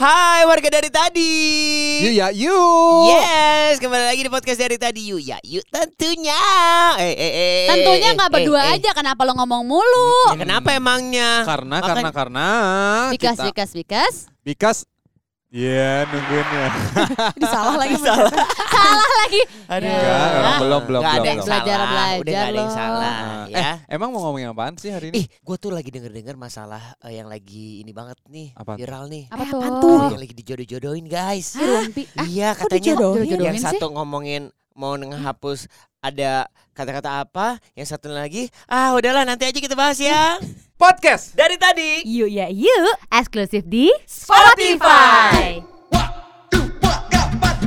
Hai warga dari tadi. Yuk ya, yuk. Yes, kembali lagi di podcast dari tadi. Yuk ya, yuk tentunya. Eh, eh, eh, Tentunya eh, nggak eh, berdua eh. aja. Kenapa lo ngomong mulu? Ya, kenapa emangnya? Karena, Makan- karena, karena Bikas, kita, bikas, bikas. Bikas. Iya, nungguinnya. Disalah lagi Salah. Salah lagi. Aduh. Enggak, orang belum, belum, Nggak ada yang belum. salah. Belajar, belajar Udah nggak ada yang loh. salah. Ah, ya. Emang mau ngomongin apaan sih hari Ih, ini? gue tuh lagi denger-denger masalah eh, yang lagi ini banget nih, Apaan? viral nih. Apa Eh, tuh? apaan tuh? Yang lagi dijodoh-jodohin guys. Rumpi. Ah, Iya kok katanya dijodohin? yang Jodohin sih? satu ngomongin mau ngehapus ada kata-kata apa, yang satu lagi ah udahlah nanti aja kita bahas ya. Podcast. Dari tadi. Yuk ya yuk eksklusif di Spotify.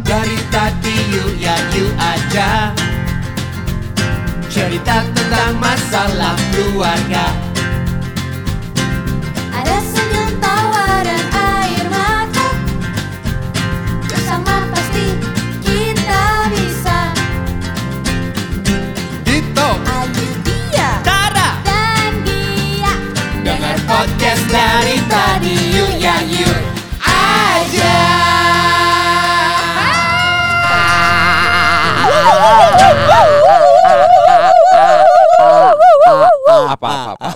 Dari tadi yuk ya yuk aja Cerita tentang masalah keluarga dari tadi yuk ya yuk aja Apa, apa, apa.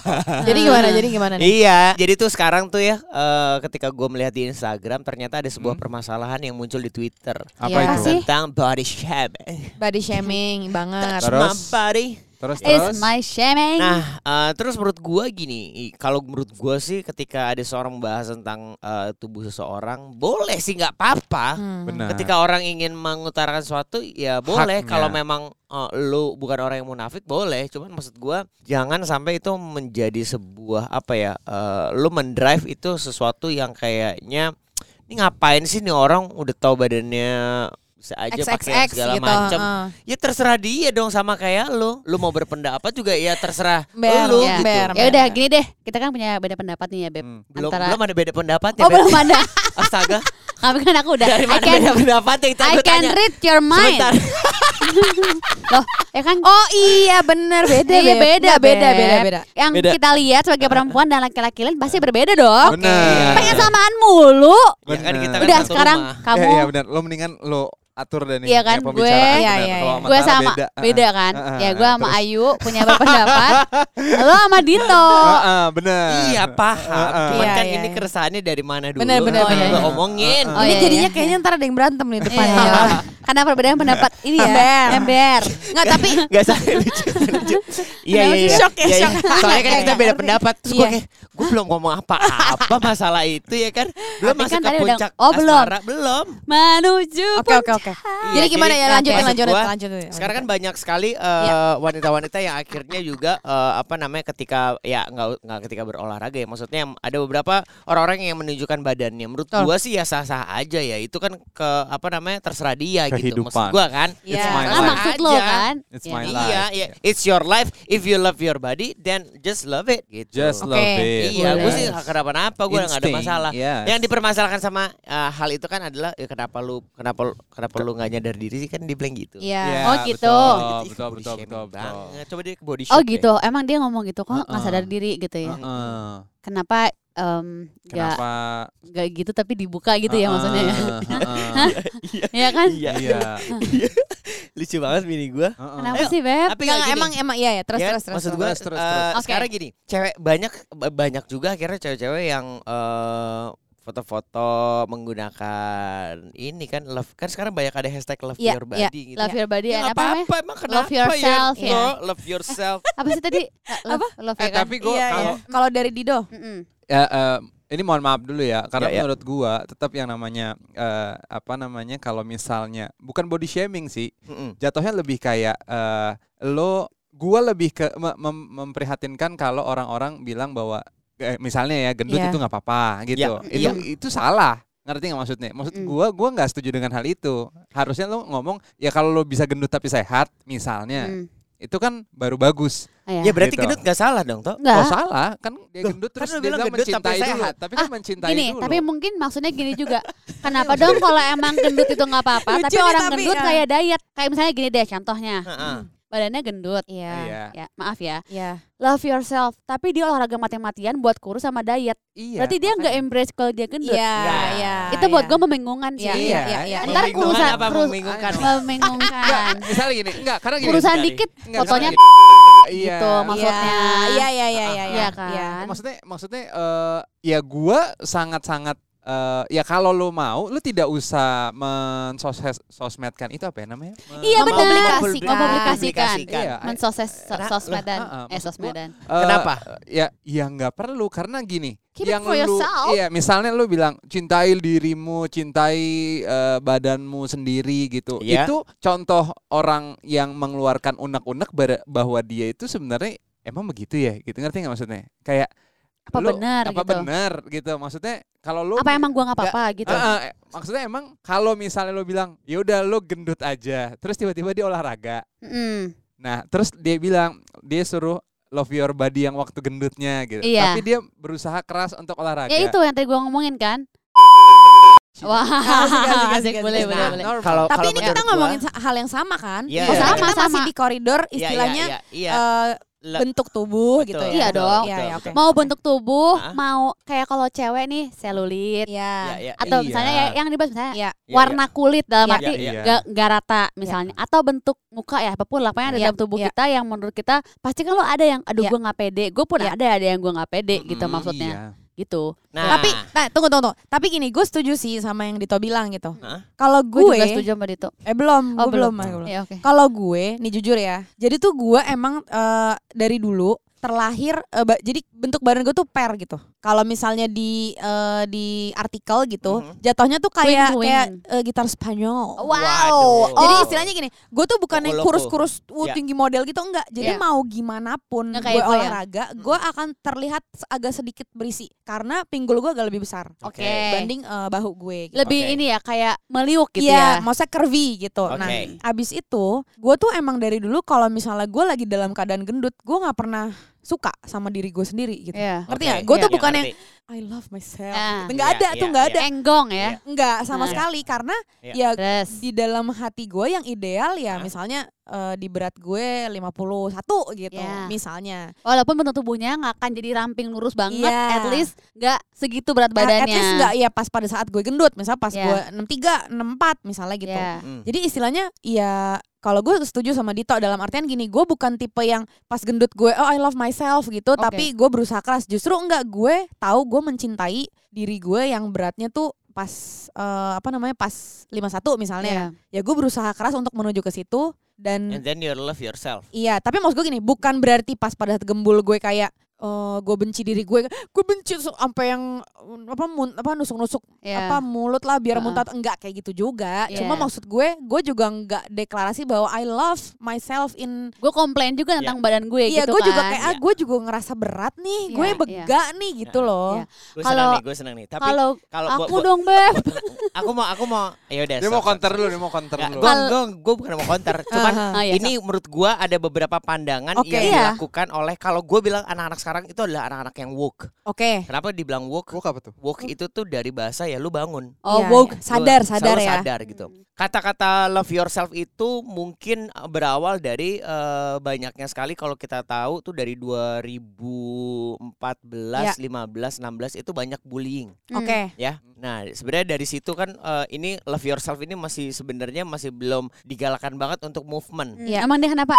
Jadi gimana? Jadi gimana nih? Iya, jadi tuh sekarang tuh ya, eh, ketika gue melihat di Instagram, ternyata ada sebuah permasalahan yang muncul di Twitter Apa Iya itu? tentang body shaming. Body shaming banget. Terus? My body. Terus, It's terus. my shaming. Nah, eh, terus menurut gua gini, kalau menurut gua sih ketika ada seorang membahas tentang eh, tubuh seseorang, boleh sih nggak apa-apa. Hmm. Benar. Ketika orang ingin mengutarakan sesuatu, ya boleh. Kalau memang eh, lu bukan orang yang munafik, boleh. Cuman maksud gua jangan sampai itu menjadi sebuah apa ya? eh, lu mendrive itu sesuatu yang kayaknya ini ngapain sih nih orang udah tahu badannya bisa aja pakai segala gitu. macam. heeh. Ya terserah dia dong sama kayak lu. Lu mau berpendapat juga ya terserah Ber, lu ya. gitu. ber. ya udah gini deh. Kita kan punya beda pendapat nih ya, Beb. Hmm. Belum Antara- belum ada beda pendapat ya. Oh, belum ada. Astaga. Kami kan aku udah. Dari I mana can, beda pendapat ya? Kita I can tanya. read your mind. Loh, ya kan? Oh iya bener beda Iya, beda, beda Beb. beda beda. Yang Beda. kita lihat sebagai perempuan dan laki-laki lain pasti berbeda dong. Benar. Pengen samaan mulu. Ya kan kita kan Udah sekarang rumah. kamu Iya, iya benar. Lo mendingan lo atur deh nih. Iya kan, kayak gue- Iya, iya, Kalau iya. sama gue sama beda. beda, kan ah, ya gue sama terus. Ayu punya berpendapat lo sama Dito ah, benar. Iya paham. Ah, ah. Cuman Iya, kan iya, ini iya. keresahannya dari mana dulu? Bener, bener, bener. gua omongin. Oh, ini iya, jadinya iya. kayaknya ntar ada yang berantem nih depannya. Iya. karena perbedaan pendapat ini ya Ember. ember Enggak tapi Gak sampai lucu. Iya Kenapa iya sih? iya. Shock ya, Iya, iya. shock. Soalnya kan Iya, kita iya, beda pendapat. Terus gue Iya. kayak gue belum ngomong apa-apa masalah itu ya kan. Belum masuk kan ke puncak oh, belum. Belum. menuju Oke oke. Iya, Jadi gimana ya nah, lanjutin maksud lanjutin gua, lanjutin. Sekarang kan banyak sekali eh, Iya. wanita-wanita yang akhirnya juga eh, apa namanya ketika ya nggak nggak ketika berolahraga ya maksudnya ada beberapa orang-orang yang menunjukkan badannya. Menurut Betul. gua sih ya sah-sah aja ya. Itu kan ke apa namanya terserah dia gitu. Maksud Kehidupan. gua kan. Iya. It's my karena life. maksud lo kan It's Ya. my Iya. life. Iya, iya. It's your life. If you love your body, then just love it gitu. Just Oke. love it. Iya, gue Boleh. sih kenapa-napa, gue gak ada masalah. yes. Yang dipermasalahkan sama uh, hal itu kan adalah ya kenapa lu kenapa lu- kenapa lu nggak nyadar diri sih kan dia bilang gitu. Iya. Iya, Oh, gitu. Betul, betul, body betul, betul, betul. banget. Coba dia ke body oh shame deh. gitu emang dia ngomong gitu kok nggak Uh-uh. sadar diri gitu ya Heeh. kenapa em, nggak Kenapa? nggak gitu tapi dibuka gitu ya Heeh, maksudnya heeh. ya kan Iya. Iya. Lucu banget bini gue. heeh. kenapa Ayo, sih beb Tapi nggak gini. emang emang iya ya terus Ya, terus terus. maksud terus. gue Terus, terus, terus. Oke. sekarang gini cewek banyak banyak juga akhirnya cewek-cewek yang eh, foto-foto menggunakan ini kan love kan sekarang banyak ada hashtag love Iya, your iya. body gitu. love your body Ya, apa apa-apa emang kenapa Love yourself, ya? ya. Lo, love yourself. apa sih tadi Eh, love, love Eh ya kan tapi gue Iya, kalau iya. kalau dari Dido Mm-mm. ya, eh, ini mohon maaf dulu ya karena Ya, ya. menurut gua tetap yang namanya eh, apa namanya kalau misalnya bukan body shaming sih Mm-mm. jatuhnya lebih kayak eh, lo gua lebih ke mem- memprihatinkan kalau orang-orang bilang bahwa eh, misalnya ya gendut Iya. itu nggak apa-apa gitu Ya, itu iya. itu salah ngerti nggak maksudnya maksud Mm. gua gua nggak setuju dengan hal itu harusnya lo ngomong ya kalau lo bisa gendut tapi sehat misalnya Mm. itu kan baru bagus Ah, Ya berarti Gitu. gendut gak salah dong toh? Enggak. oh salah kan dia gendut kan terus lo dia bilang gendut tapi mencintai dulu sehat. tapi kan Ah, mencintai Gini, dulu tapi mungkin maksudnya gini juga. Kenapa dong kalau emang gendut itu nggak apa-apa, tapi orang tapi, gendut ya. kayak diet. Kayak misalnya gini deh contohnya. Heeh. Badannya gendut. Iya. Iya. Ya, maaf ya. Iya. Love yourself, tapi dia olahraga mati-matian buat kurus sama diet. iya Berarti dia nggak embrace kalau dia gendut. Iya, Nggak. iya. itu buat iya. gue membingungkan sih. Iya, Iya, iya, iya, iya. Ntar kurusan- apa kurus- membingungkan? Membingungkan. Misalnya gini, enggak karena gini. Urusan sekali. dikit Enggak, fotonya gini. gitu, Iya. maksudnya. Iya, iya, iya, iya, Iya kan? Maksudnya maksudnya eh, ya gua sangat-sangat eh, ya kalau lu mau lu tidak usah mensosmedkan itu apa ya namanya? Iya benar. Mempublikasikan. Mempublikasikan. Iya. Mensoses Kenapa? sosmedan. Eh sosmedan. Eh, Kenapa? Ya, ya nggak perlu karena gini. Keep it yang for lu, yourself. iya, misalnya lu bilang cintai dirimu, cintai eh, badanmu sendiri gitu. Iya. Itu contoh orang yang mengeluarkan unek-unek bahwa dia itu sebenarnya emang begitu ya, gitu ngerti nggak maksudnya? Kayak Apa lu- benar apa gitu? benar gitu. Maksudnya kalau lu Apa emang gua nggak apa-apa gitu? Eh, eh, maksudnya emang kalau misalnya lu bilang ya udah lu gendut aja, terus tiba-tiba dia olahraga. Mm. Nah, terus dia bilang dia suruh love your body yang waktu gendutnya gitu. Iya. Tapi dia berusaha keras untuk olahraga. Ya itu yang tadi gua ngomongin kan. Wah, Asik, asik, asik, boleh, Nah, boleh, boleh. Nah, Kalau Tapi kalau ini kita ngomongin hal yang sama kan? Iya, Oh, iya. sama, kita masih sama. di koridor Iya, iya, istilahnya iya, iya. Le- bentuk tubuh gitu Betul, ya. Iya dong. Iya, iya, oke. Mau bentuk tubuh, Hah? mau kayak kalau cewek nih selulit Iya. Iya, iya. atau Iya. misalnya ya- yang dibahas misalnya Iya. Iya, warna kulit dalam Iya, arti iya. nggak nggak rata misalnya atau bentuk muka ya apa pun lah pokoknya ada Iya, dalam tubuh iya. kita yang menurut kita pasti kalau ada yang aduh Iya. gue nggak pede gue pun Iya. ada ada yang gue nggak pede gitu Mm-mm, maksudnya Iya. Gitu Nah, Tapi, nah tunggu tunggu tunggu. Tapi gini, gue setuju sih sama yang Dito bilang gitu. Kalau gue gue, juga setuju sama Dito eh belum, Oh, gue belum. belum, belum. ya oke Kalau gue, nih jujur ya. Jadi tuh gue emang eh, dari dulu terlahir eh, ba- jadi bentuk badan gue tuh per gitu. Kalau misalnya di eh, di artikel gitu, Mhm. jatuhnya tuh kayak Swing, kayak eh, gitar Spanyol. wow Waduh. Jadi Oh. istilahnya gini, gue tuh bukan yang kurus-kurus uh, Ya. tinggi model gitu enggak. Jadi Ya. mau gimana pun gue ya? olahraga, gue akan terlihat agak sedikit berisi karena pinggul gue agak lebih besar oke dibanding eh, bahu gue. Gitu. lebih Oke. ini ya kayak meliuk gitu Iya, ya maksudnya curvy gitu. Nah, Oke. abis itu gue tuh emang dari dulu kalau misalnya gue lagi dalam keadaan gendut, gue nggak pernah suka sama diri gue sendiri gitu. Iya. Ngerti nggak? Gue tuh Iya, bukan yang ngerti. I love myself. Ah. gitu. Nggak Iya, ada iya, tuh nggak iya. ada. enggong ya Iya. Nggak sama Nah. sekali karena Iya. ya terus di dalam hati gue yang ideal ya Hah? misalnya eh, di berat gue 51 gitu Iya. misalnya. walaupun bentuk tubuhnya nggak akan jadi ramping lurus banget Iya. at least nggak segitu berat At- badannya At least nggak ya pas pada saat gue gendut, misalnya pas Iya. gue 63, 64 misalnya gitu. Iya. Hmm. Jadi istilahnya ya kalau gue setuju sama Dito dalam artian gini, gue bukan tipe yang pas gendut gue oh I love myself gitu, Oke. tapi gue berusaha keras. Justru enggak gue tahu gue mencintai diri gue yang beratnya tuh pas eh, apa namanya pas 51 misalnya. Iya. Ya gue berusaha keras untuk menuju ke situ dan And then you love yourself. Iya, tapi maksud gue gini, bukan berarti pas pada saat gembul gue kayak eh gue benci diri gue, gue benci sampai yang apa mun, apa nusuk-nusuk Iya. apa mulut lah biar Heeh. muntah enggak kayak gitu juga. Iya. Cuma maksud gue, gue juga enggak deklarasi bahwa I love myself in gue komplain juga tentang badan gue Iya, gitu gue kan juga kayak ah Iya. gue juga ngerasa berat nih, Iya, gue iya. bega nih gitu loh. Iya. Gue Kalau- senang nih, gue senang nih. Tapi kalau kalau aku gua- gua- dong beb aku mau aku mau ya udah. Dia mau counter dulu, dia mau counter dulu. Gue gue gue bukan mau counter, cuman iya, ini menurut gua ada beberapa pandangan yang Iya. dilakukan oleh kalau gue bilang anak-anak sekarang itu adalah anak-anak yang woke. Oke. Kenapa dibilang woke? Woke apa tuh? Woke itu tuh dari bahasa ya lu bangun. oh Iya, woke iya. sadar, Lu sadar ya. sadar gitu. Kata-kata love yourself itu mungkin berawal dari eh, banyaknya sekali kalau kita tahu tuh dari 2014, 15, 16 itu banyak bullying Hmm. Oke. ya. Nah, sebenarnya dari situ kan eh, ini love yourself ini masih sebenarnya masih belum digalakan banget untuk movement. Iya. emang dia kenapa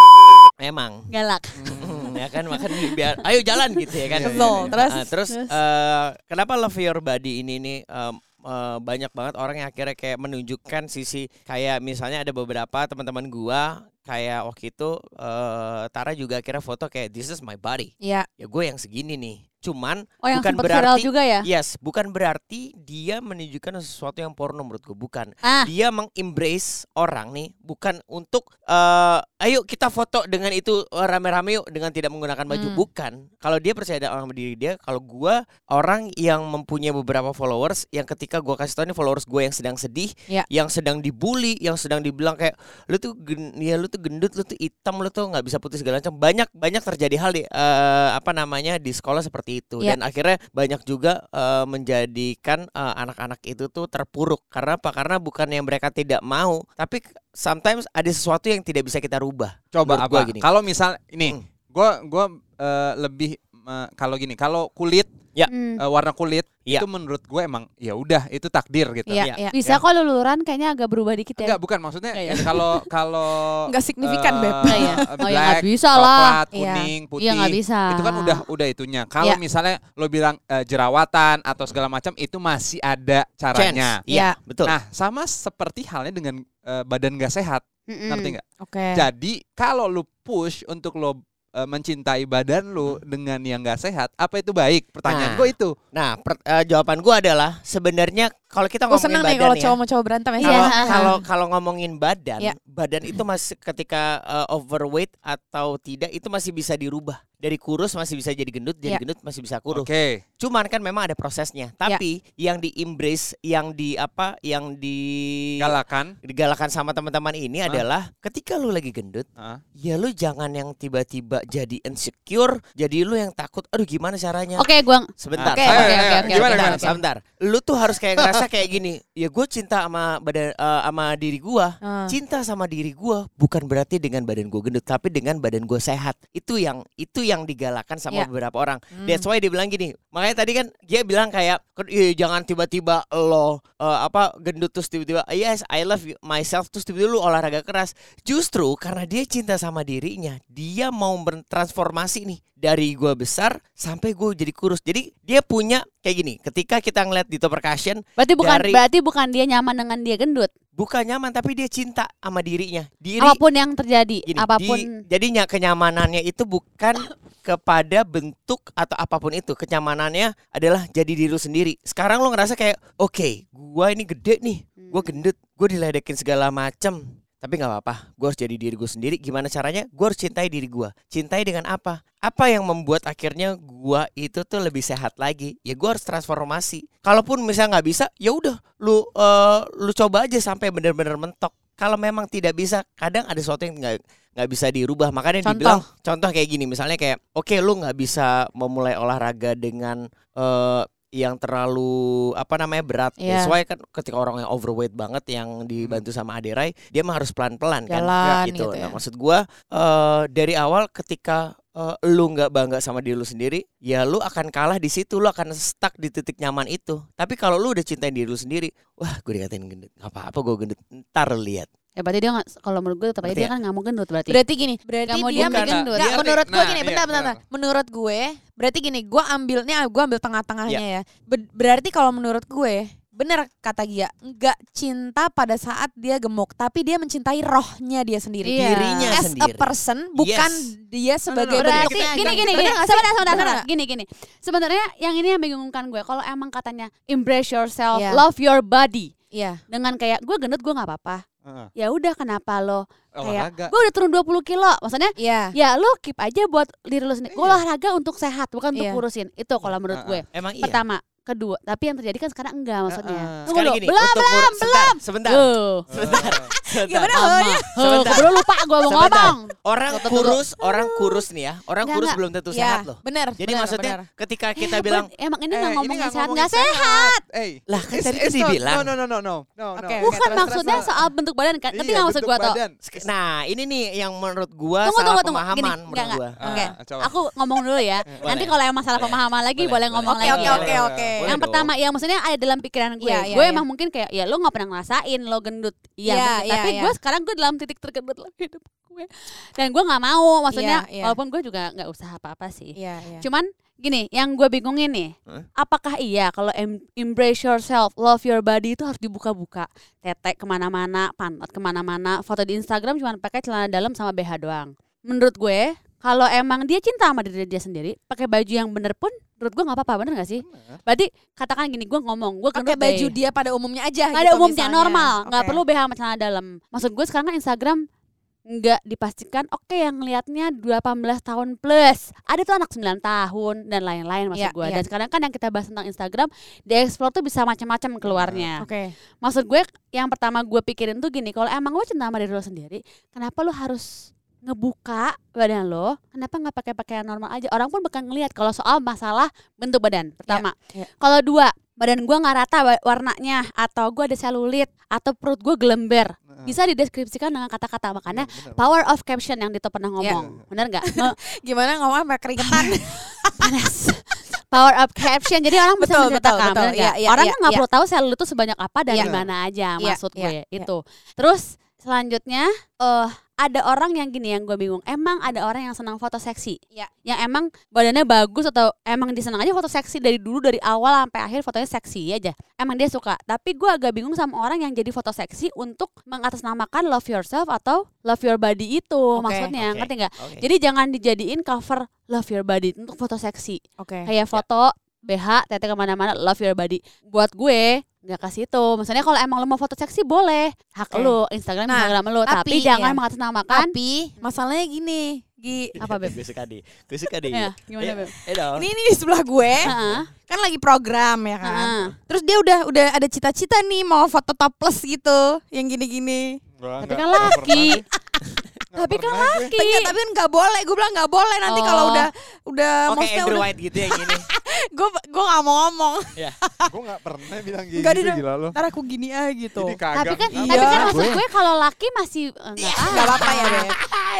Memang. galak Hmm, ya kan makan biar ayo jalan gitu ya kan. Iya, Betul. iya. Terus Ah, terus Terus? eh, kenapa love your body ini nih em, eh, banyak banget orang yang akhirnya kayak menunjukkan sisi kayak misalnya ada beberapa teman-teman gua kayak waktu itu eh, Tara juga akhirnya foto kayak this is my body. Iya. Ya gue yang segini nih. Cuman oh yang Bukan berarti- juga ya yes, bukan berarti dia menunjukkan sesuatu yang porno menurut gue bukan. ah Dia mengembrace orang nih bukan untuk eh, ayo kita foto dengan itu eh, rame-rame yuk dengan tidak menggunakan baju Hmm. bukan. Kalau dia percaya sama diri dia, kalau gua orang yang mempunyai beberapa followers yang ketika gua kasih tahu nih followers gue yang sedang sedih, Ya. yang sedang dibully, yang sedang dibilang kayak lu tuh gen, ya lu tuh gendut, lu tuh hitam, lu tuh nggak bisa putih segala macam. Banyak banyak terjadi hal di eh, apa namanya di sekolah seperti itu Ya. dan akhirnya banyak juga eh, menjadikan eh, anak-anak itu tuh terpuruk. Karena apa? Karena bukan yang mereka tidak mau, tapi sometimes ada sesuatu yang tidak bisa kita rubah. Coba apa? gua gini. Kalau misal ini, Hmm. gua gua eh, lebih eh, kalau gini, kalau kulit Hmm. eh, warna kulit Iya. itu menurut gue emang ya udah itu takdir gitu. Iya, Iya. iya. Bisa kok luluran kayaknya agak berubah dikit ya. Enggak, bukan maksudnya Enggak ya? eh, kalau kalau Nggak signifikan, eh, Beb. Enggak ya? Oh, ya nggak black, bisa lah. coklat, Iya. kuning, putih. Iya nggak bisa. Itu kan udah udah itunya. Kalau Iya. misalnya lo bilang eh, jerawatan atau segala macam itu masih ada caranya. Iya, betul. Nah, sama seperti halnya dengan eh, badan gak sehat, Mm-mm. ngerti nggak? Oke. Jadi kalau lu push untuk lo eh, mencintai badan lu dengan yang gak sehat, apa itu baik? Pertanyaan Nah. gue itu. Nah, per- eh, jawaban gua adalah sebenarnya kalau kita Gue ngomongin seneng badan nih kalau ya. cowok mau cowok berantem ya. Iya. Kalau kalau kalau ngomongin badan, Iya. Badan itu masih ketika uh, overweight atau tidak itu masih bisa dirubah. Dari kurus masih bisa jadi gendut, jadi Iya. gendut masih bisa kurus. Oke. Cuman kan memang ada prosesnya. Tapi yang di embrace, yang di apa, yang di Galakan. digalakan sama teman-teman ini Hah? adalah ketika lu lagi gendut, Hah? ya lu jangan yang tiba-tiba jadi insecure, jadi lu yang takut. Aduh gimana caranya? Oke, gua Sebentar. Oke, oke, oke, Gimana. Sebentar, gimana? sebentar. Lu tuh harus kayak ngerasa kayak gini. Ya gue cinta sama badan eh, sama diri gua. Ah. Cinta sama diri gua bukan berarti dengan badan gue gendut, tapi dengan badan gue sehat. Itu yang itu yang digalakan sama Ya. beberapa orang. Hmm. That's why dia bilang gini. Makanya tadi kan dia bilang kayak "Ih, jangan tiba-tiba lo eh, apa gendut terus tiba-tiba yes I love you- myself terus tiba-tiba lu olahraga keras. Justru karena dia cinta sama dirinya, dia mau bertransformasi nih dari gua besar sampai gue jadi kurus. Jadi dia punya kayak gini. Ketika kita ngeliat di top percussion berarti bukan Dari- berarti bukan dia nyaman dengan dia gendut. Bukan nyaman tapi dia cinta sama dirinya. Diri Apa pun yang terjadi, Gini, apa pun di- jadinya kenyamanannya itu bukan kepada bentuk atau apa pun itu. Kenyamanannya adalah jadi diri lu sendiri. Sekarang lu ngerasa kayak, oke, gua ini gede nih, gua gendut, gua diledekin segala macem. Tapi nggak apa-apa, gue harus jadi diri gue sendiri. Gimana caranya? Gue harus cintai diri gue. Cintai dengan apa? Apa yang membuat akhirnya gua itu tuh lebih sehat lagi? Ya gue harus transformasi. Kalaupun misalnya nggak bisa, ya udah, lu eh, lu coba aja sampai bener-bener mentok. Kalau memang tidak bisa, kadang ada sesuatu yang nggak nggak bisa dirubah. Makanya Contoh. dibilang contoh kayak gini, misalnya kayak, oke lu nggak bisa memulai olahraga dengan eh, yang terlalu apa namanya berat. Iya. That's why kan ketika orang yang overweight banget yang dibantu sama Aderai, dia mah harus pelan-pelan kan. Jalan gitu. gitu ya. Nah, maksud gua eh, dari awal ketika eh, lu nggak bangga sama diri lu sendiri, ya lu akan kalah di situ, lu akan stuck di titik nyaman itu. Tapi kalau lu udah cintain diri lu sendiri, wah gue dikatain gendut, nggak apa-apa gue gendut, ntar lihat. Ya berarti dia nggak kalau menurut gue tetap aja dia ya? kan nggak mau gendut berarti. Berarti gini, berarti Nggak mau dia Bukan, gendut. Enggak, dia- menurut gue nah, gini, iya, bentar, bentar, benar. bentar. Menurut gue, berarti gini, gue ambilnya, gue ambil tengah-tengahnya ya. Be- berarti kalau menurut gue, bener kata Gia, nggak cinta pada saat dia gemuk, tapi dia mencintai rohnya dia sendiri. Iya. Dirinya As a sendiri. person, bukan dia sebagai no, Berarti bentuknya. gini gini gini. Sebentar sebentar? Gini gini. Sebenarnya yang ini yang bingungkan gue. Kalau emang katanya embrace yourself, Iya. love your body. Iya. Dengan kayak gue gendut gue nggak apa-apa. Heeh. Ya udah kenapa lo kayak Olahraga. gue udah turun 20 kilo. Maksudnya Iya. ya lo keep aja buat diri lo sendiri. Gue Iya. olahraga untuk sehat bukan untuk Iya. kurusin. Itu kalau menurut gue. Emang iya. Kedua. Tapi yang terjadi kan sekarang enggak maksudnya. Heeh. Tunggu Sekarang dulu. gini, Belum untuk belum, sebentar, sebentar, Oh. sebentar, sebentar. Gimana Lama. Sebentar. Lupa gue mau Sebentar. ngomong. Orang kurus, orang kurus nih ya, orang Enggak, kurus enggak. belum tentu Iya, sehat loh. bener. Jadi bener, maksudnya bener. ketika kita Eh, bilang, emang ini Eh, nggak ngomongin nggak sehat nggak sehat. Eh, Lah, kan tadi kan not- dibilang. No, no, no, no. Bukan maksudnya soal bentuk badan kan. Ngerti Iya, nggak maksud gue tuh? nah ini nih yang menurut gua Tunggu, salah tunggu, tunggu. pemahaman menurut gua. Ah, Oke, aku ngomong dulu ya. Nanti kalau yang masalah pemahaman lagi Boleh, ngomong lagi. oke, ya. oke, oke. Boleh Yang dong. pertama ya maksudnya ada dalam pikiran gue. Iya, iya, gue iya. emang mungkin kayak ya lo nggak pernah ngerasain lo gendut. Iya, mungkin. iya, tapi iya. gue sekarang gue dalam titik tergendut dalam hidup gue. Dan gue nggak mau maksudnya Iya, iya. walaupun gue juga nggak usah apa-apa sih. Iya, iya. Cuman gini, yang gue bingungin nih, Hah? apakah iya kalau em- embrace yourself, love your body itu harus dibuka-buka, tetek ke mana-mana, pantat ke mana-mana, foto di Instagram cuma pakai celana dalam sama BH doang. Menurut gue, kalau emang dia cinta sama diri dia sendiri, pakai baju yang bener pun, menurut gue nggak apa-apa, bener gak sih? Berarti katakan gini, gue ngomong, gue Pakai baju deh. dia pada umumnya aja ada gitu umumnya misalnya. normal, nggak Oke. perlu BH sama celana dalam. Maksud gue sekarang kan Instagram nggak dipastikan oke yang ngelihatnya 18 tahun plus ada tuh anak 9 tahun dan lain-lain maksud Iya, gue iya. dan sekarang kan yang kita bahas tentang Instagram di explore tuh bisa macam-macam keluarnya Oke. maksud gue yang pertama gue pikirin tuh gini kalau emang lo cinta sama diri lo sendiri kenapa lo harus ngebuka badan lo kenapa nggak pakai pakaian normal aja orang pun bakal ngelihat kalau soal masalah bentuk badan pertama iya. kalau dua badan gue nggak rata wa- warnanya atau gue ada selulit atau perut gue gelember bisa dideskripsikan dengan kata-kata makanya power of caption yang Dito pernah ngomong bener nggak Gimana ngomong sampai keringetan? panas power up caption. Jadi orang bisa Betul, bener? Iya, iya, orang iya, kan nggak iya. perlu tahu sel lu tuh sebanyak apa dan Iya. di mana aja. Iya, Maksud iya, gue iya. itu. Terus selanjutnya eh ada orang yang gini yang gue bingung. Emang ada orang yang senang foto seksi? Iya. Yang emang badannya bagus atau emang disenang aja foto seksi dari dulu dari awal sampai akhir fotonya seksi aja. Emang dia suka. Tapi gue agak bingung sama orang yang jadi foto seksi untuk mengatasnamakan love yourself atau love your body itu. Oke, Maksudnya oke. ngerti nggak? Oke. Jadi jangan dijadiin cover love your body untuk foto seksi. Oke. Kayak foto BH, tete ke mana-mana, love your body. Buat gue nggak ke situ. Maksudnya kalau emang lo mau foto seksi boleh, hak Oke. lu, Instagram Nah, Instagram lu. Tapi, tapi, jangan ya. mengatasnamakan. Tapi masalahnya gini, Gi. Apa, Beb? Gue suka deh. Gue suka deh. Ya, gimana Eh, Beb? Eh dong. Ini ini di sebelah gue kan lagi program ya kan. Terus dia udah udah ada cita-cita nih mau foto topless gitu, yang gini-gini. Tapi kan laki. Tapi kan laki. Tapi kan nggak boleh. Gue bilang nggak boleh nanti kalau Oh. udah udah Oke, maksudnya Andrew udah White gitu yang gini. gue gue nggak mau ngomong. Gue gak pernah bilang gitu, Enggak dia gila lu. ntar aku gini ah gitu. Ini kagak. Tapi kan, Iya. tapi kan Gue- maksud gue kalau laki masih eh, nggak. Nggak apa-apa ya Beb.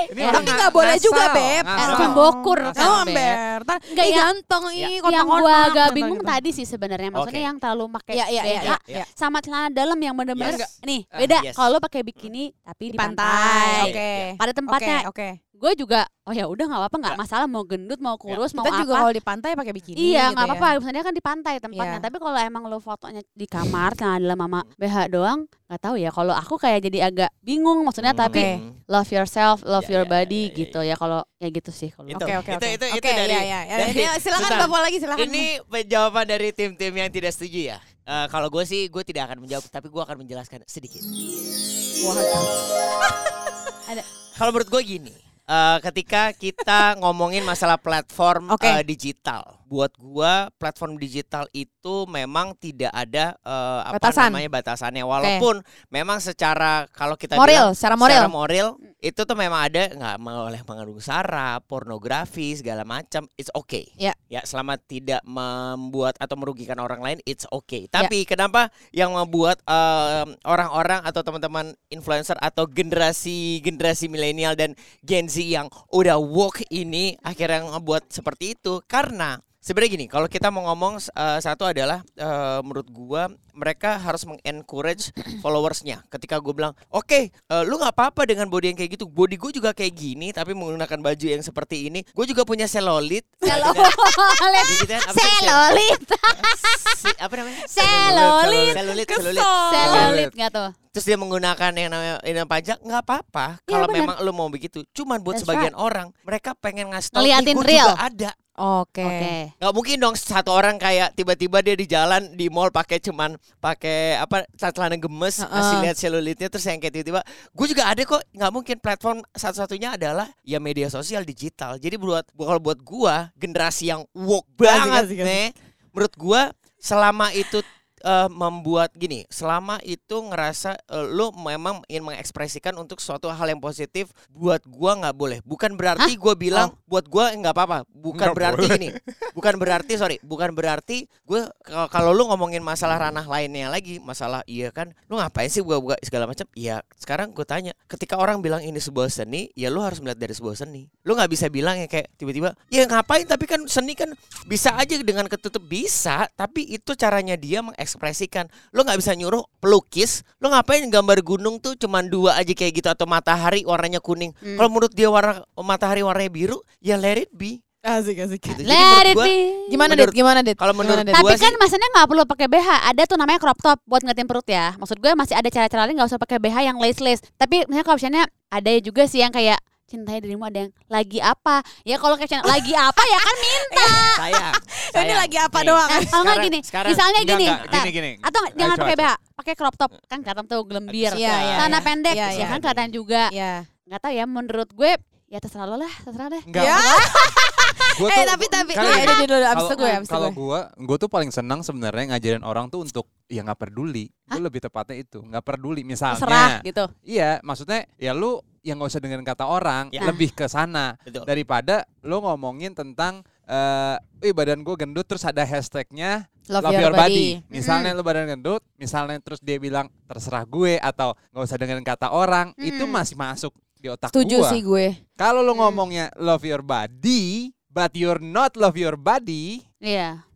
Ini Ya, Tapi nggak boleh ngasal, juga Beb. ngasal. Bokur Ngasal. kan, Oh Beb. Nggak, yang- ganteng ih yang kotak-kotak. gue agak gitu, bingung gitu. tadi sih sebenarnya maksudnya yang terlalu pakai Iya, iya, iya, BH iya. sama celana dalam yang bener-bener Yes. nih Ah, beda yes. kalau lo pakai bikini tapi di, pantai. Oke. pada tempatnya oke. Gue juga oh ya udah nggak apa-apa nggak masalah mau gendut mau kurus mau Kita juga apa kalau di pantai pakai bikini iya gitu nggak ya. apa-apa misalnya kan di pantai tempatnya Iya. tapi kalau emang lo fotonya di kamar celana dalam mama BH doang nggak tahu ya kalau aku kayak jadi agak bingung maksudnya Hmm. tapi Oke. love yourself love Ya, your ya, body ya, ya, gitu ya kalau ya gitu sih kalau Itu. Oke, oke, Itu- oke. itu- itu dari- iya, iya. Ya, dari- ini silakan. Bapak lagi silakan. Ini jawaban dari tim-tim yang tidak setuju ya. Eh, kalau gue sih gue tidak akan menjawab tapi gue akan menjelaskan sedikit. Ada. Kalau menurut gue gini, eh, ketika kita ngomongin masalah platform Oke. eh, digital, buat gue platform digital itu memang tidak ada eh, apa Batasan. namanya batasannya. Walaupun memang secara kalau kita Moral, bilang secara moral. secara moral itu tuh memang ada nggak boleh mengandung sara, pornografi segala macam. It's okay. Ya. Ya selama tidak membuat atau merugikan orang lain, it's Ya. okay. Tapi kenapa yang membuat em, orang-orang atau teman-teman influencer atau generasi generasi milenial dan Gen Z yang udah woke ini akhirnya ngebuat seperti itu karena Sebenarnya gini, kalau kita mau ngomong eh, satu adalah eh, menurut gua mereka harus mengencourage followersnya. Ketika gue bilang, oke, eh, lu nggak apa-apa dengan body yang kayak gitu. Body gue juga kayak gini, tapi menggunakan baju yang seperti ini. Gue juga punya selolit. Selolit. Selolit. Apa namanya? Selolit. Selulit, Kesel. selulit. Selolit nggak tuh? Terus dia menggunakan yang namanya ini pajak nggak apa-apa Iya, kalau benar. memang lu mau begitu. Cuman buat That's sebagian orang mereka pengen ngasih tahu "Nih, Ngeliatin gua real." juga ada. Oke. Oke. Nggak mungkin dong satu orang kayak tiba-tiba dia di jalan di mall pakai cuman pakai apa celana gemes Heeh. kasih lihat selulitnya terus yang kayak tiba-tiba gue juga ada kok nggak mungkin platform satu-satunya adalah ya media sosial digital jadi buat kalau buat gua generasi yang woke banget nih menurut gua selama itu eh, membuat gini selama itu ngerasa eh, lu memang ingin mengekspresikan untuk suatu hal yang positif buat gua nggak boleh. Bukan berarti gua bilang buat gua nggak apa-apa. Bukan Nggak berarti boleh. gini. Bukan berarti sorry bukan berarti gue kalau- lu ngomongin masalah ranah lainnya lagi masalah iya kan lu ngapain sih buka-buka segala macam? Iya sekarang gue tanya ketika orang bilang ini sebuah seni ya lu harus melihat dari sebuah seni. Lu nggak bisa bilang ya kayak tiba-tiba ya ngapain? Tapi kan seni kan bisa aja dengan ketutup. Bisa tapi itu caranya dia mengekspresikan lu nggak bisa nyuruh pelukis lu ngapain gambar gunung tuh cuman dua aja kayak gitu atau matahari warnanya kuning Hmm. kalau menurut dia warna matahari warnanya biru ya let it be Asik asik. gitu. Jadi Let menurut it gua, be. Gimana Menurut- Dit? Gimana Dit? kalau menurut Gimana, Dit? Tapi gua kan sih- maksudnya nggak perlu pakai BH. Ada tuh namanya crop top buat ngeliatin perut ya. Maksud gue masih ada cara-cara lain nggak usah pakai BH yang lace lace. Tapi misalnya kalau misalnya ada juga sih yang kayak cintai dirimu ada yang lagi apa ya kalau caption lagi apa ya kan minta sayang, Ini sayang. lagi apa Nih, doang? nah, kalau nggak gini sekarang- misalnya Enggak, gini, enggak, gini, gini. atau jangan coba, pakai coba. BH pakai crop top kan kelihatan tuh gelembir Iya, iya, celana iya. pendek Iya, ya iya. kan kelihatan juga Iya. nggak tahu ya menurut gue ya terserah lo lah terserah deh Enggak. Ya. Gua Eh tuh- tapi tapi kali ya, udah, abis itu gue abis Kalau gue. gua, gua tuh paling senang sebenarnya ngajarin orang tuh untuk ya nggak peduli. Gue lebih tepatnya itu, nggak peduli. terserah Misalnya, gitu iya, maksudnya ya lu yang nggak usah dengerin kata orang, Ya. lebih ke sana daripada lu ngomongin tentang eh Wih badan gue gendut terus ada hashtagnya Love, love your body. Misalnya Mm. lu badan gendut, misalnya terus dia bilang terserah gue atau nggak usah dengerin kata orang, itu Mm. masih masuk di otak Setuju gua. sih gue. Kalau lu Mm. ngomongnya love your body, but you're not love your body, Iya.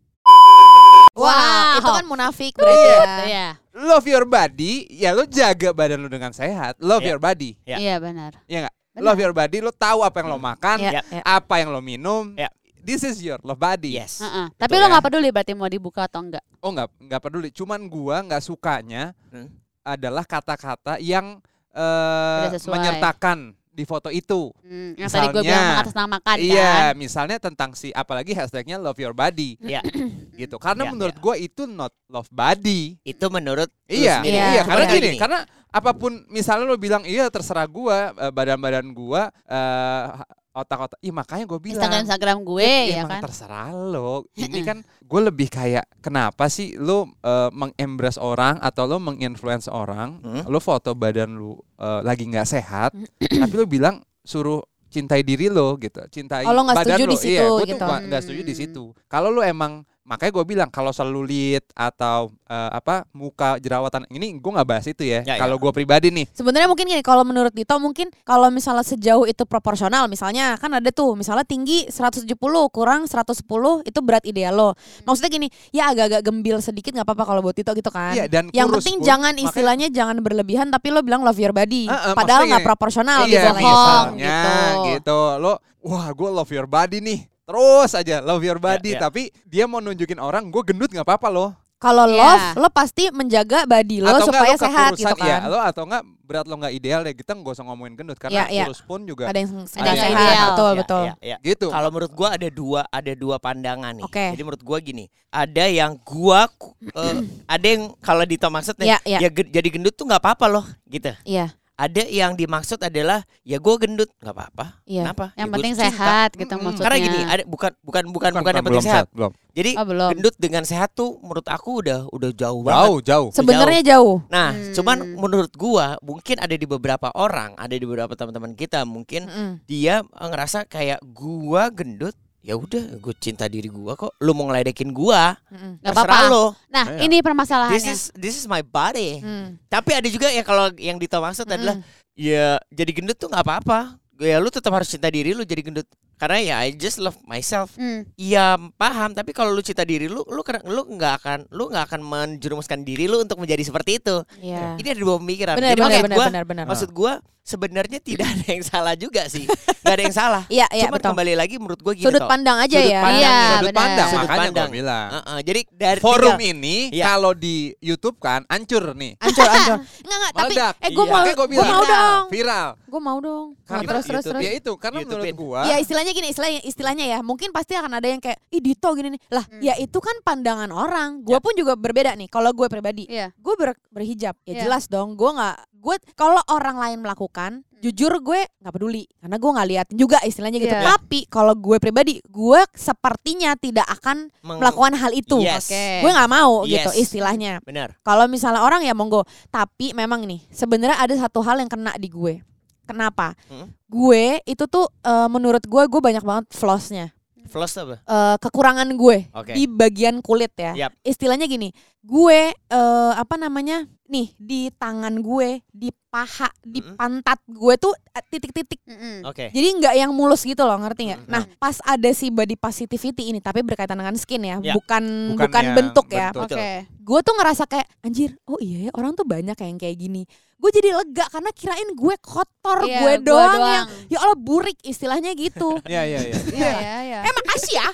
Wah, Wow. itu kan munafik berarti ya. Iya. love your body, ya lo jaga badan lo dengan sehat. Love Iya. your body, Ya. Iya benar. ya nggak? Benar. Love your body, lo tahu apa yang lo makan, Ya, Ya. ya. apa yang lo minum. Ya. This is your love body. Yes. Heeh. Tapi Betul lo ya. nggak peduli berarti mau dibuka atau enggak? Oh nggak nggak peduli. Cuman gua nggak sukanya Hmm. adalah kata-kata yang eh, sesuai. menyertakan di foto itu. Hmm, yang tadi gue Misalnya, bilang mengatasnamakan iya, kan. misalnya tentang si apalagi hashtagnya love your body Ya. gitu. Karena Ya, menurut ya. gua itu not love body. Itu menurut Iya, sendiri. Iya, iya, karena gini, karena apa pun misalnya lo bilang iya terserah gua eh, badan-badan gua eh, otak-otak. Ih makanya gue bilang Instagram Instagram gue Ya, ya emang kan. terserah lo. Ini kan gue lebih kayak kenapa sih lo uh, mengembrace orang atau lo menginfluence orang, Hmm. lo foto badan lo uh, lagi nggak sehat, tapi lo bilang suruh cintai diri lo gitu, cintai Oh, lo nggak badan setuju lo. di situ iya, gue gitu. tuh nggak- nggak setuju di Hmm. situ. Kalau lo emang makanya gue bilang kalau selulit atau uh, apa muka jerawatan ini gue nggak bahas itu ya. Ya, ya. kalau gue pribadi nih, Sebenarnya mungkin gini, kalau menurut Dito mungkin kalau misalnya sejauh itu proporsional, misalnya kan ada tuh, misalnya tinggi 170 kurang 110 itu berat ideal lo. Maksudnya gini, ya agak-agak gembil sedikit nggak apa-apa kalau buat Dito gitu kan. iya dan Yang kurus penting pun, jangan makanya- istilahnya jangan berlebihan tapi lo bilang love your body. Eh, eh, Padahal nggak proporsional iya, gitu. misalnya gitu. gitu. Lo wah gue love your body nih. Terus aja love your body ya. tapi dia mau nunjukin orang gue gendut nggak apa-apa loh. Kalau Iya. love, lo pasti menjaga body lo atau supaya enggak lo sehat gitu kan. Iya, lo atau enggak berat lo nggak ideal deh. Kita nggak usah ngomongin gendut karena Iya, iya. kurus pun juga Ada yang Ada yang sehat, ideal. betul Ya, betul. ya, ya. gitu. Kalau menurut gua ada dua ada dua pandangan nih. Oke. Jadi menurut gua gini, ada yang gua eh, ada yang kalau Dito maksud nih, Iya, iya. ya jadi gendut tuh nggak apa-apa loh, gitu. Iya. Ada yang dimaksud adalah ya gua gendut nggak apa-apa. Iya. Kenapa? Yang Ya penting cinta. sehat gitu Mm-mm. maksudnya. Karena gini, ada bukan bukan bukan bukan, yang belum penting sehat. belum. Jadi Oh, belum. gendut dengan sehat tuh menurut aku udah udah jauh banget. Jauh, jauh. Sebenarnya jauh. Nah, Hmm. cuman menurut gua mungkin ada di beberapa orang, ada di beberapa teman-teman kita mungkin Mm-mm. dia ngerasa kayak gua gendut, ya udah gue cinta diri gua kok. Lu mau ngeledekin gua, Mm-mm. Nggak apa-apa. lo. Nah, Iya. ini This permasalahannya. is this is my body. Mm. Tapi ada juga ya kalau yang Dito maksud adalah Mm-mm. ya jadi gendut tuh nggak apa-apa. Ya lu tetap harus cinta diri lu jadi gendut. Karena ya I just love myself. Hmm. Iya paham, tapi kalau lu cinta diri lu, lu lu nggak akan lu nggak akan menjerumuskan diri lu untuk menjadi seperti itu. Iya. Ini ada dua pemikiran. Benar Jadi benar maksud benar gua, benar benar. maksud gua sebenarnya tidak ada yang salah juga sih. Nggak ada yang salah. Iya iya betul. kembali lagi menurut gua gini Sudut Toh. pandang aja Sudut ya. pandang, Iya, Sudut benar. pandang, Sudut makanya pandang. gue bilang. Heeh, jadi dari Forum tiga- ini Iya. kalau di YouTube kan hancur nih. Ancur ancur. Enggak enggak tapi Meledak. eh gue Iya. mau gue mau dong. Viral. Gue mau dong. Karena terus terus YouTube terus. Ya itu karena YouTubein. menurut gua Ya istilahnya gini, istilahnya istilahnya ya. Mungkin pasti akan ada yang kayak, ih Dito gini nih. Lah, Hmm. ya itu kan pandangan orang. Gue Ya. pun juga berbeda nih. Kalau gue pribadi, Iya. gue ber- berhijab. Ya Iya. jelas dong. Gue nggak, gue kalau orang lain melakukan, Hmm. jujur gue nggak peduli. Karena gue nggak liatin juga istilahnya gitu. Iya. Tapi kalau gue pribadi, gue sepertinya tidak akan meng- melakukan hal itu. Yes. Oke. Gue nggak mau gitu Yes. istilahnya. Benar. Kalau misalnya orang ya monggo, tapi memang nih sebenarnya ada satu hal yang kena di gue. Kenapa? Hmm? Gue itu tuh eh, menurut gue gue banyak banget flossnya, Floss apa? Eh, kekurangan gue Oke. di bagian kulit ya. Yap. Istilahnya gini, gue eh, apa namanya nih di tangan gue, di paha, di Mm-mm. pantat gue tuh eh, titik-titik. Mm-mm. Oke. Jadi nggak yang mulus gitu loh, ngerti nggak? Mm, Nah, pas ada si body positivity ini, tapi berkaitan dengan skin ya, Ya. bukan Bukan bukan bentuk ya bentuk. Betul. Oke. gue tuh ngerasa kayak anjir oh iya ya orang tuh banyak yang kayak gini gue jadi lega karena kirain gue kotor Iya, gue doang, doang. yang ya Allah burik istilahnya gitu Iya iya iya. Iya, iya, iya. eh makasih ya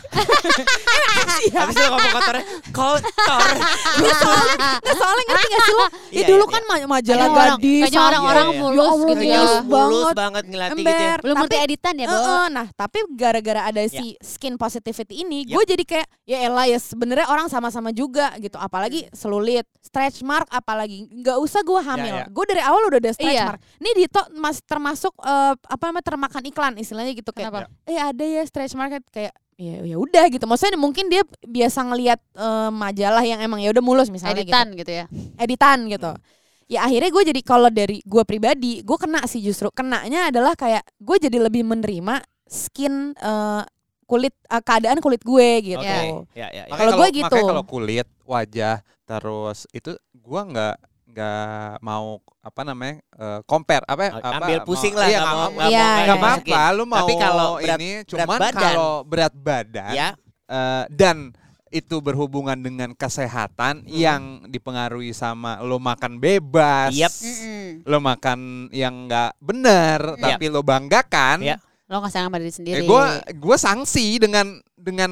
Habis itu ngomong kotornya kotor. Nggak, soalnya, nggak, soalnya ngerti gak sih lo ya Iya, dulu iya, kan ma- majalah gadis kayaknya orang-orang Iya, iya. mulus Ya gitu ya. mulus banget. banget ngelatih gitu ya. Belum tapi ngerti editan ya, Bo? Nah tapi gara-gara ada si skin positivity ini gue jadi kayak ya elah ya sebenarnya orang sama-sama juga gitu apalagi selulit stretch mark apalagi nggak usah gue hamil Ya, ya. gue dari awal udah ada stretch Iya. mark ini Dito mas termasuk eh, apa namanya termakan iklan istilahnya gitu kayak Kenapa? eh ada ya stretch market kayak ya ya udah gitu maksudnya mungkin dia biasa ngelihat eh, majalah yang emang ya udah mulus misalnya Editan gitu ya. gitu editan gitu ya akhirnya gue jadi kalau dari gue pribadi gue kena sih justru kenanya adalah kayak gue jadi lebih menerima skin eh, kulit eh, keadaan kulit gue gitu Oke. Ya, ya, ya. Kalau gue gitu. Makanya kalau kulit, wajah, terus itu gua nggak nggak mau apa namanya eh, compare apa ya, apa ambil pusing lah iya, mau mau nggak Iya, mau nggak kayak apa-apa masukin. lu mau tapi kalau berat, ini berat cuman badan kalau berat badan ya eh, dan itu berhubungan dengan kesehatan Hmm. yang dipengaruhi sama lo makan bebas. Mm-mm. lo makan yang nggak benar Yap. tapi lo banggakan Yap. Lo nggak sayang sama diri sendiri. eh, gue gue sanksi dengan dengan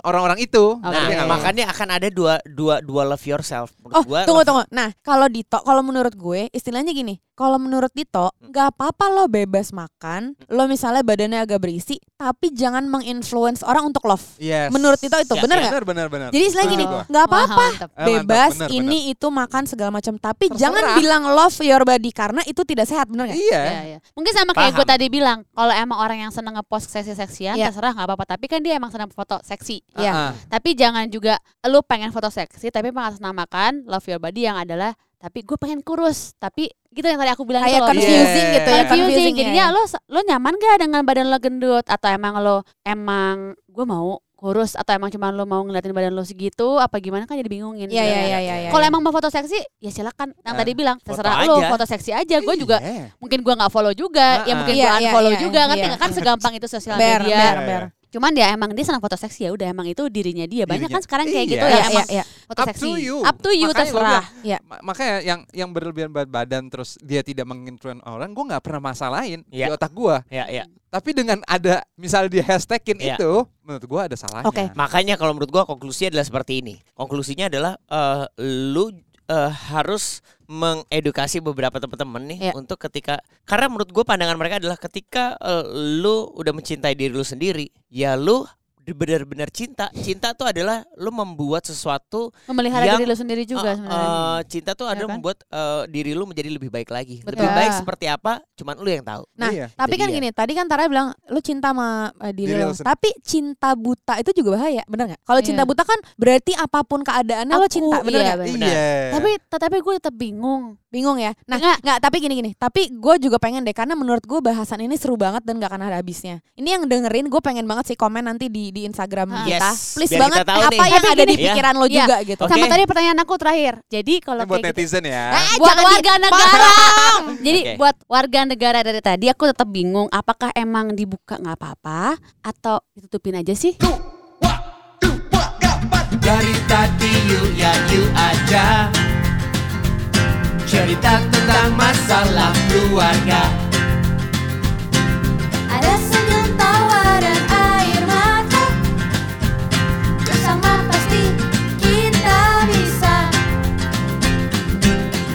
orang-orang itu Oke. nah makanya akan ada dua dua dua love yourself menurut Oh, gua tunggu love- tunggu. Nah, kalau Dito, kalau menurut gue istilahnya gini, kalau menurut Dito nggak apa-apa lo bebas makan, lo misalnya badannya agak berisi, tapi jangan menginfluence orang untuk love. Yes. Menurut Dito itu Ya, bener nggak? benar benar benar Jadi istilahnya gini, nggak apa-apa, mantap, bebas bener, ini itu makan segala macam, tapi Terserah. jangan bilang love your body karena itu tidak sehat, bener nggak? iya Iya, iya. Mungkin sama kayak gue tadi bilang, kalau emang orang yang seneng ngepost seksi-seksian, Iya. terserah nggak apa-apa. Tapi kan dia emang seneng foto seksi. Ah, ah. Tapi jangan juga lu pengen foto seksi, tapi mengatasnamakan love your body yang adalah tapi gue pengen kurus. Tapi gitu yang tadi aku bilang itu Kayak confusing Iya. gitu ya. confusing. confusing Jadinya ya. lo lo nyaman gak dengan badan lo gendut atau emang lo emang gue mau kurus atau emang cuma lo mau ngeliatin badan lo segitu apa gimana kan jadi bingungin. Iya iya iya iya. iya. Kalau emang mau foto seksi ya silakan. Yang Eh, tadi bilang foto terserah lo aja. foto seksi aja. Gue juga Iya. mungkin gua nggak follow juga, ya Ah, mungkin ah. gua Iya, iya, unfollow iya, juga, ngerti iya. nggak kan segampang itu sosial ber, media. ber, Iya, ber. Cuman dia emang dia senang foto seksi ya udah emang itu dirinya dia. Banyak Dirinya. kan sekarang kayak Iya. gitu Iya ya iya emang iya. foto Up seksi. to you. Up to you Makanya terserah. Iya. Ma- makanya yang yang berlebihan berat badan terus dia tidak menginfluence orang, gue nggak pernah masalahin di Iya. otak gue. ya ya Tapi dengan ada misalnya dia hashtagin Iya. itu, menurut gue ada salahnya. Oke. Makanya kalau menurut gua konklusinya adalah seperti ini. Konklusinya adalah eh, lu eh, harus mengedukasi beberapa teman-teman nih Iya. untuk ketika karena menurut gua pandangan mereka adalah ketika eh, lu udah mencintai diri lu sendiri, ya lu benar-benar cinta. Cinta tuh adalah lu membuat sesuatu Memelihara Yang, diri lu sendiri juga sebenarnya. eh, cinta tuh Ya adalah kan? membuat eh, diri lu menjadi lebih baik lagi. Betul. Lebih baik seperti apa? Cuman lu yang tahu. Nah, Iya. tapi kan dia. gini, tadi kan Tara bilang lu cinta sama uh, diri, Diri lo. lo. Tapi cinta buta itu juga bahaya, bener nggak? Kalau cinta Iya. buta kan berarti apa pun keadaannya lo Aku- cinta, bener iya, bener. Iya. Tapi tapi gue tetap bingung. Bingung ya? Nah, Nggak. nggak. Tapi gini gini. Tapi gue juga pengen deh, karena menurut gue bahasan ini seru banget dan gak akan ada habisnya. Ini yang dengerin, gue pengen banget sih komen nanti di di Instagram Ah. kita. Yes, Please biar banget kita tahu apa nih. yang Tapi ada di gini, pikiran lo Iya. juga gitu. Oke. Sama tadi pertanyaan aku terakhir. Jadi kalau buat kayak gitu, netizen ya. Eh, buat warga negara. Jadi Oke. buat warga negara dari tadi aku tetap bingung apakah emang dibuka nggak apa-apa atau ditutupin aja sih? Dari tadi you ya you aja Cerita tentang masalah keluarga. Ada senyum tawa dan air mata. Bersama pasti kita bisa.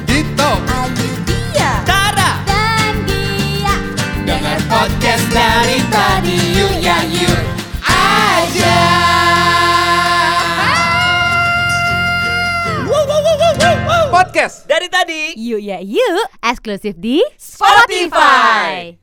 Dito. Ayu dia Tara. dan dia. Dengar podcast dari Podcast. Dari tadi Yuk ya yuk, eksklusif di Spotify.